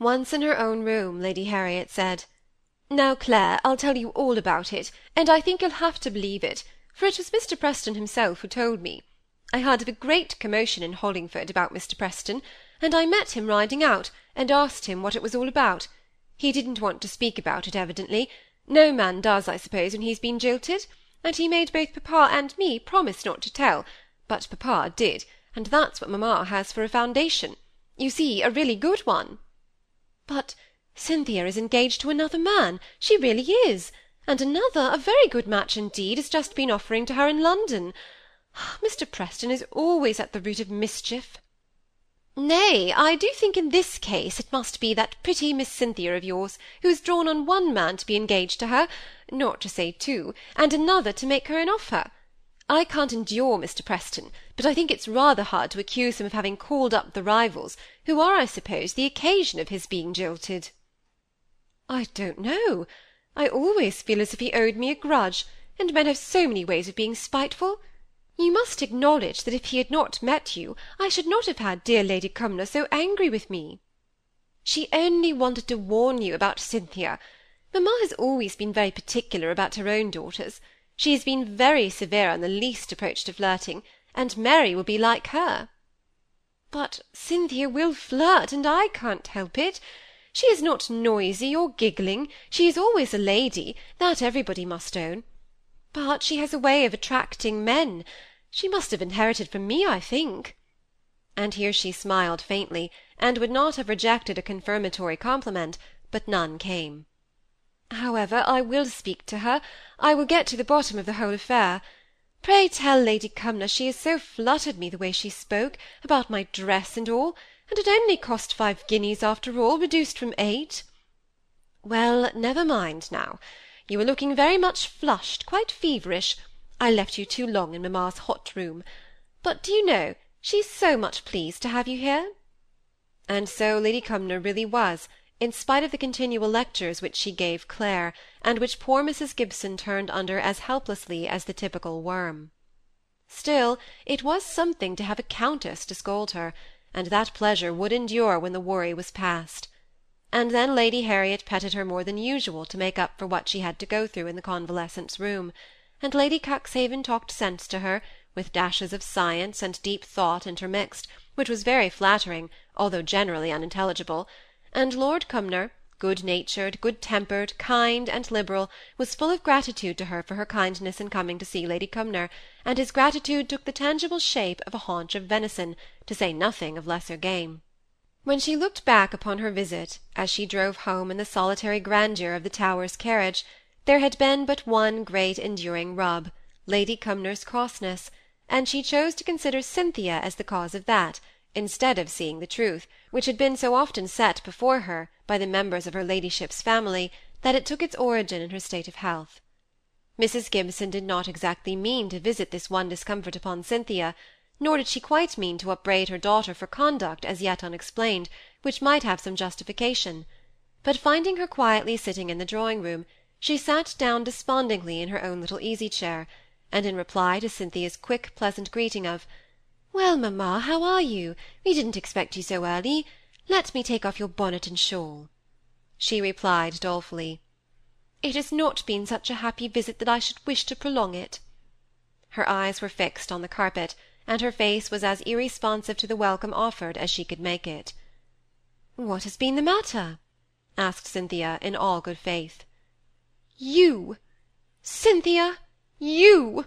Once in her own room, Lady Harriet said, "Now, Clare, I'll tell you all about it, and I think you'll have to believe it, for it was Mr. Preston himself who told me. I heard of a great commotion in Hollingford about Mr. Preston, and I met him riding out, and asked him what it was all about. He didn't want to speak about it, evidently. No man does, I suppose, when he's been jilted, and he made both papa and me promise not to tell, but papa did, and that's what mamma has for a foundation. You see, a really good one." "But Cynthia is engaged to another man, she really is, and another, a very good match indeed, has just been offering to her in London. Ah, Mr. Preston is always at the root of mischief." "Nay, I do think in this case it must be that pretty Miss Cynthia of yours, who has drawn on one man to be engaged to her, not to say two, and another to make her an offer. I can't endure Mr. Preston, but I think it's rather hard to accuse him of having called up the rivals, who are, I suppose, the occasion of his being jilted." "I don't know. I always feel as if he owed me a grudge, and men have so many ways of being spiteful. You must acknowledge that if he had not met you, I should not have had dear Lady Cumnor so angry with me." "She only wanted to warn you about Cynthia. Mamma has always been very particular about her own daughters. She has been very severe on the least approach to flirting, and Mary will be like her." "But Cynthia will flirt, and I can't help it. She is not noisy or giggling, she is always a lady, that everybody must own. But she has a way of attracting men. She must have inherited from me, I think." And here she smiled faintly, and would not have rejected a confirmatory compliment, but none came. However, I will speak to her. I will get to the bottom of the whole affair. Pray tell Lady Cumnor she has so fluttered me the way she spoke, about my dress and all, and it only cost five guineas after all, reduced from eight. Well, never mind now. You are looking very much flushed, quite feverish. I left you too long in mamma's hot room. But do you know, she's so much pleased to have you here. And so Lady Cumnor really was in spite of the continual lectures which she gave Clare, and which poor Mrs. Gibson turned under as helplessly as the typical worm. Still, it was something to have a countess to scold her, and that pleasure would endure when the worry was past. And then Lady Harriet petted her more than usual to make up for what she had to go through in the convalescent's room, and Lady Cuxhaven talked sense to her, with dashes of science and deep thought intermixed, which was very flattering, although generally unintelligible and Lord Cumnor, good-natured, good-tempered, kind, and liberal, was full of gratitude to her for her kindness in coming to see Lady Cumnor, and his gratitude took the tangible shape of a haunch of venison, to say nothing of lesser game. When she looked back upon her visit, as she drove home in the solitary grandeur of the Towers carriage, there had been but one great enduring rub, Lady Cumnor's crossness, and she chose to consider Cynthia as the cause of that, instead of seeing the truth, which had been so often set before her by the members of her ladyship's family, that it took its origin in her state of health. Mrs. Gibson did not exactly mean to visit this one discomfort upon Cynthia, nor did she quite mean to upbraid her daughter for conduct as yet unexplained, which might have some justification; but finding her quietly sitting in the drawing-room, she sat down despondingly in her own little easy-chair, and in reply to Cynthia's quick pleasant greeting of well, mamma, how are you? We didn't expect you so early. Let me take off your bonnet and shawl. She replied dolefully, It has not been such a happy visit that I should wish to prolong it. Her eyes were fixed on the carpet, and her face was as irresponsive to the welcome offered as she could make it. What has been the matter? asked Cynthia, in all good faith. You! Cynthia! You!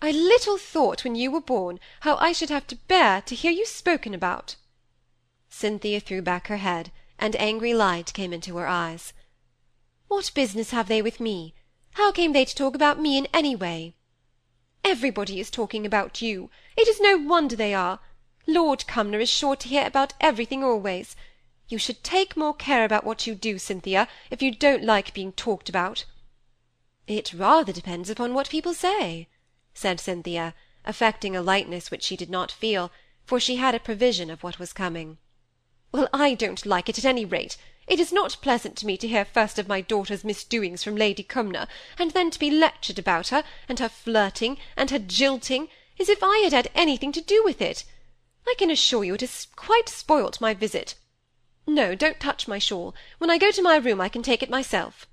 I little thought when you were born how I should have to bear to hear you spoken about. Cynthia threw back her head, and angry light came into her eyes. What business have they with me? How came they to talk about me in any way? Everybody is talking about you. It is no wonder they are. Lord Cumnor is sure to hear about everything always. You should take more care about what you do, Cynthia, if you don't like being talked about. It rather depends upon what people say said Cynthia, affecting a lightness which she did not feel, for she had a prevision of what was coming. Well, I don't like it at any rate. It is not pleasant to me to hear first of my daughter's misdoings from Lady Cumnor, and then to be lectured about her, and her flirting, and her jilting, as if I had had anything to do with it. I can assure you it has quite spoilt my visit. No, don't touch my shawl. When I go to my room I can take it myself.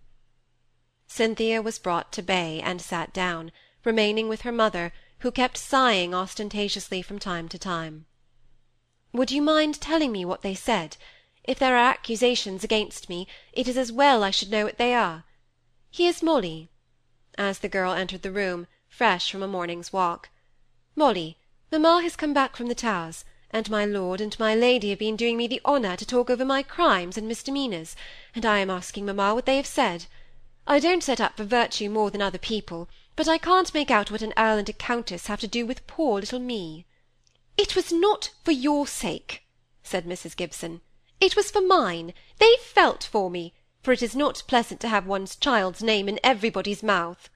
Cynthia was brought to bay, and sat down, remaining with her mother, who kept sighing ostentatiously from time to time. Would you mind telling me what they said? If there are accusations against me, it is as well I should know what they are. Here's Molly," as the girl entered the room, fresh from a morning's walk. "Molly, mamma has come back from the Towers, and my lord and my lady have been doing me the honor to talk over my crimes and misdemeanors, and I am asking mamma what they have said. I don't set up for virtue more than other people, but I can't make out what an earl and a countess have to do with poor little me." "It was not for your sake," said Mrs. Gibson. "It was for mine. They felt for me, for it is not pleasant to have one's child's name in everybody's mouth."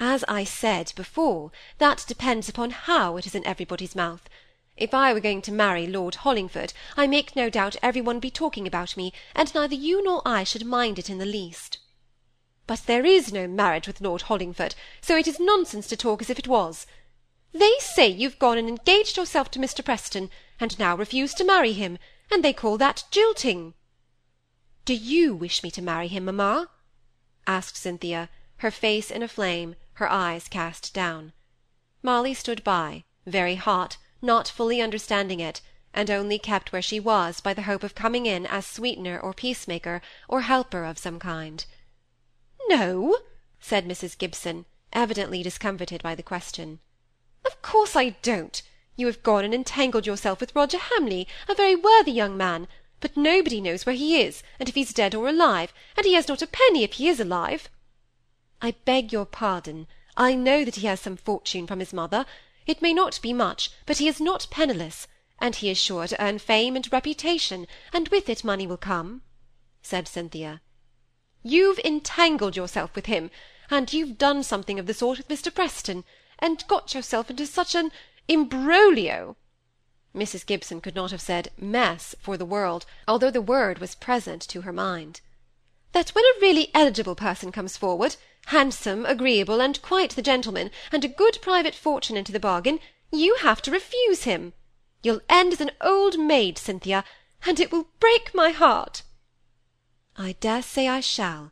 "As I said before, that depends upon how it is in everybody's mouth. If I were going to marry Lord Hollingford, I make no doubt every one would be talking about me, and neither you nor I should mind it in the least." "But there is no marriage with Lord Hollingford, so it is nonsense to talk as if it was. They say you've gone and engaged yourself to Mr. Preston, and now refuse to marry him, and they call that jilting." "Do you wish me to marry him, mamma?" asked Cynthia, her face in a flame, her eyes cast down. Molly stood by, very hot not fully understanding it, and only kept where she was by the hope of coming in as sweetener or peacemaker, or helper of some kind. "No," said Mrs. Gibson, evidently discomfited by the question. "Of course I don't. You have gone and entangled yourself with Roger Hamley, a very worthy young man, but nobody knows where he is, and if he's dead or alive, and he has not a penny if he is alive." "I beg your pardon. I know that he has some fortune from his mother, it may not be much, but he is not penniless, and he is sure to earn fame and reputation, and with it money will come," said Cynthia. "You've entangled yourself with him, and you've done something of the sort with Mr. Preston, and got yourself into such an imbroglio Mrs. Gibson could not have said mess for the world, although the word was present to her mind. that when a really eligible person comes forward, handsome, agreeable, and quite the gentleman, and a good private fortune into the bargain, you have to refuse him. You'll end as an old maid, Cynthia, and it will break my heart." "I dare say I shall,"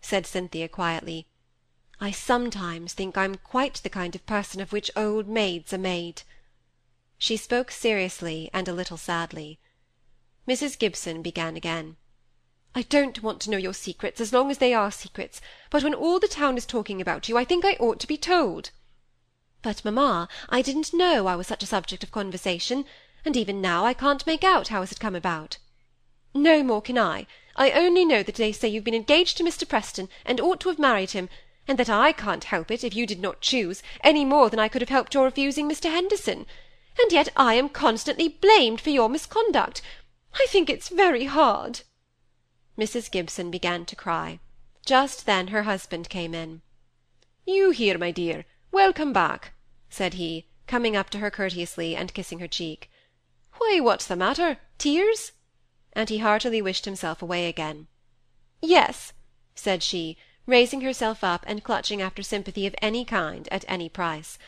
said Cynthia quietly. "I sometimes think I'm quite the kind of person of which old maids are made." She spoke seriously and a little sadly. Mrs. Gibson began again. I don't want to know your secrets as long as they are secrets, but when all the town is talking about you, I think I ought to be told. But, mamma, I didn't know I was such a subject of conversation, and even now I can't make out how it has come about. No more can I. I only know that they say you've been engaged to Mr. Preston, and ought to have married him, and that I can't help it, if you did not choose, any more than I could have helped your refusing Mr. Henderson. And yet I am constantly blamed for your misconduct. I think it's very hard. Mrs. Gibson began to cry. Just then her husband came in. "You here, my dear? Welcome back," said he, coming up to her courteously, and kissing her cheek. "Why, what's the matter? Tears?" And he heartily wished himself away again. "Yes," said she, raising herself up, and clutching after sympathy of any kind, at any price.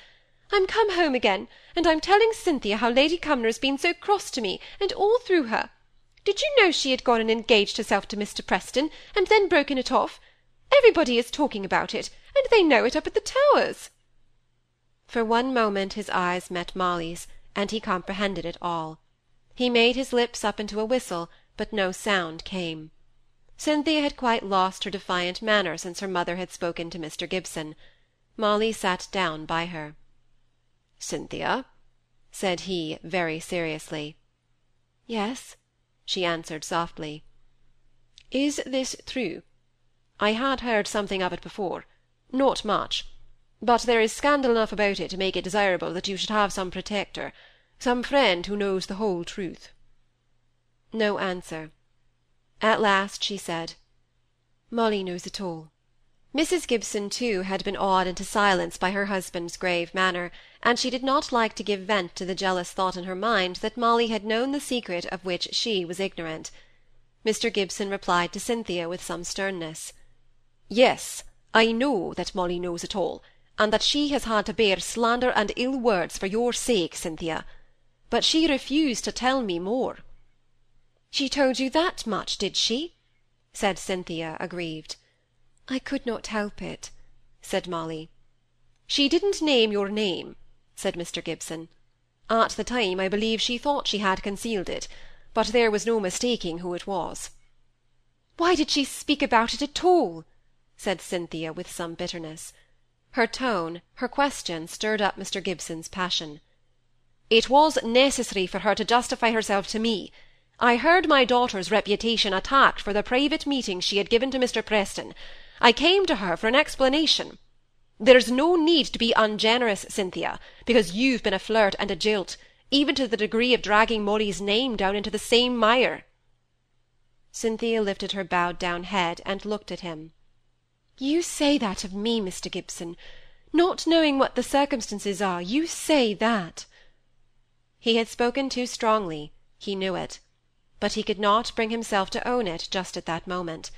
"I'm come home again, and I'm telling Cynthia how Lady Cumnor has been so cross to me, and all through her. Did you know she had gone and engaged herself to Mr. Preston, and then broken it off? Everybody is talking about it, and they know it up at the Towers." For one moment his eyes met Molly's, and he comprehended it all. He made his lips up into a whistle, but no sound came. Cynthia had quite lost her defiant manner since her mother had spoken to Mr. Gibson. Molly sat down by her. "Cynthia," said he, very seriously. "Yes." she answered softly. Is this true? I had heard something of it before, not much, but there is scandal enough about it to make it desirable that you should have some protector, some friend who knows the whole truth. No answer. At last she said, Molly knows it all. Mrs. Gibson, too, had been awed into silence by her husband's grave manner, and she did not like to give vent to the jealous thought in her mind that Molly had known the secret of which she was ignorant. Mr. Gibson replied to Cynthia with some sternness. Yes, I know that Molly knows it all, and that she has had to bear slander and ill words for your sake, Cynthia. But she refused to tell me more. She told you that much, did she? said Cynthia, aggrieved. I could not help it, said Molly. She didn't name your name, said Mr. Gibson. At the time, I believe she thought she had concealed it, but there was no mistaking who it was. Why did she speak about it at all? said Cynthia, with some bitterness. Her tone, her question, stirred up Mr. Gibson's passion. It was necessary for her to justify herself to me. I heard my daughter's reputation attacked for the private meeting she had given to Mr. Preston. I came to her for an explanation. There's no need to be ungenerous, Cynthia, because you've been a flirt and a jilt, even to the degree of dragging Molly's name down into the same mire. Cynthia lifted her bowed down head and looked at him. You say that of me, Mr. Gibson. Not knowing what the circumstances are, you say that. He had spoken too strongly, he knew it but he could not bring himself to own it just at that moment.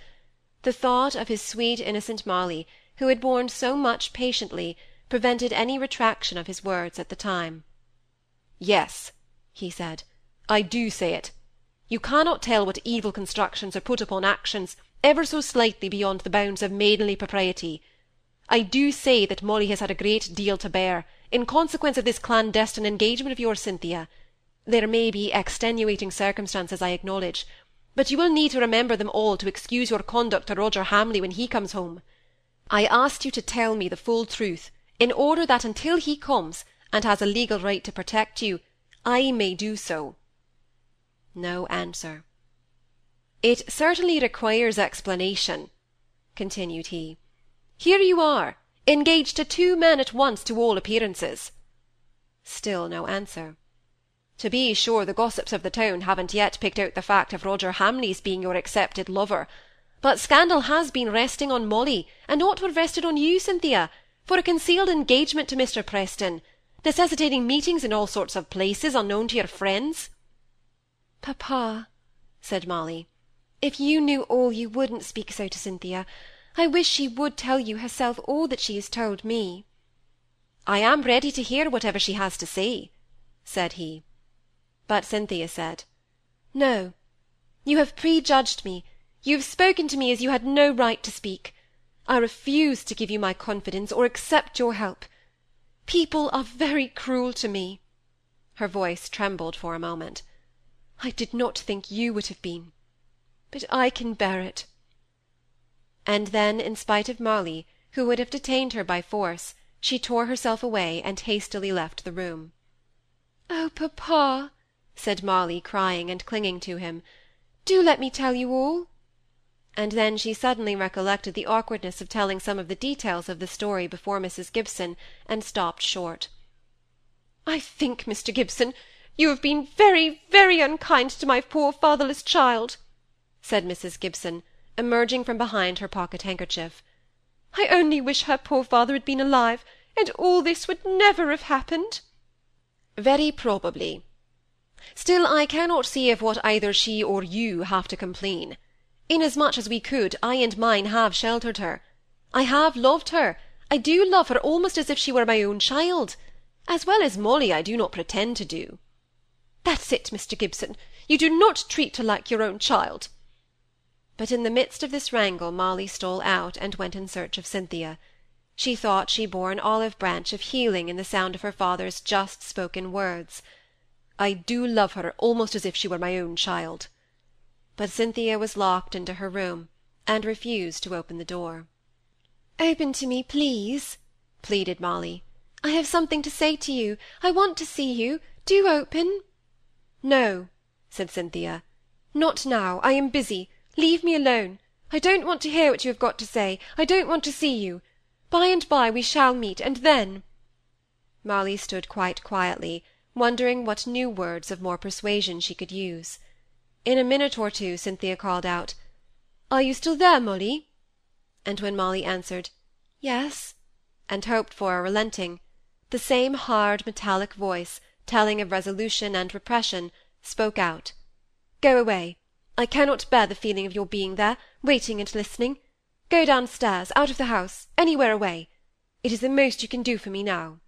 The thought of his sweet innocent Molly, who had borne so much patiently, prevented any retraction of his words at the time. Yes, he said, I do say it. You cannot tell what evil constructions are put upon actions ever so slightly beyond the bounds of maidenly propriety. I do say that Molly has had a great deal to bear, in consequence of this clandestine engagement of yours, Cynthia, there may be extenuating circumstances, I acknowledge, but you will need to remember them all to excuse your conduct to Roger Hamley when he comes home. I asked you to tell me the full truth, in order that until he comes, and has a legal right to protect you, I may do so. No answer. It certainly requires explanation, continued he. Here you are, engaged to two men at once to all appearances. Still no answer. To be sure, the gossips of the town haven't yet picked out the fact of Roger Hamley's being your accepted lover. But scandal has been resting on Molly, and ought to have rested on you, Cynthia, for a concealed engagement to Mr. Preston, necessitating meetings in all sorts of places unknown to your friends. Papa, said Molly, if you knew all, you wouldn't speak so to Cynthia. I wish she would tell you herself all that she has told me. I am ready to hear whatever she has to say, said he. But Cynthia said, No, you have prejudged me. You have spoken to me as you had no right to speak. I refuse to give you my confidence or accept your help. People are very cruel to me. Her voice trembled for a moment. I did not think you would have been. But I can bear it. And then, in spite of Molly, who would have detained her by force, she tore herself away and hastily left the room. Oh, papa, said Molly, crying and clinging to him. Do let me tell you all. And then she suddenly recollected the awkwardness of telling some of the details of the story before Mrs. Gibson, and stopped short. I think, Mr. Gibson, you have been very, very unkind to my poor fatherless child, said Mrs. Gibson, emerging from behind her pocket handkerchief. I only wish her poor father had been alive, and all this would never have happened. Very probably, Still, I cannot see of what either she or you have to complain. Inasmuch as we could, I and mine have sheltered her. I have loved her. I do love her almost as if she were my own child. As well as Molly, I do not pretend to do. That's it, Mr. Gibson. You do not treat her like your own child. But in the midst of this wrangle, Molly stole out and went in search of Cynthia. She thought she bore an olive branch of healing in the sound of her father's just spoken words. I do love her almost as if she were my own child. But Cynthia was locked into her room, and refused to open the door. Open to me, please, pleaded Molly. I have something to say to you. I want to see you. Do open. No, said Cynthia. Not now. I am busy. Leave me alone. I don't want to hear what you have got to say. I don't want to see you. By and by we shall meet, and then. Molly stood quite quietly, wondering what new words of more persuasion she could use. In a minute or two Cynthia called out, "Are you still there, Molly?" And when Molly answered, "Yes," and hoped for a relenting, the same hard metallic voice, telling of resolution and repression, spoke out, "Go away. I cannot bear the feeling of your being there, waiting and listening. Go downstairs, out of the house, anywhere away. It is the most you can do for me now."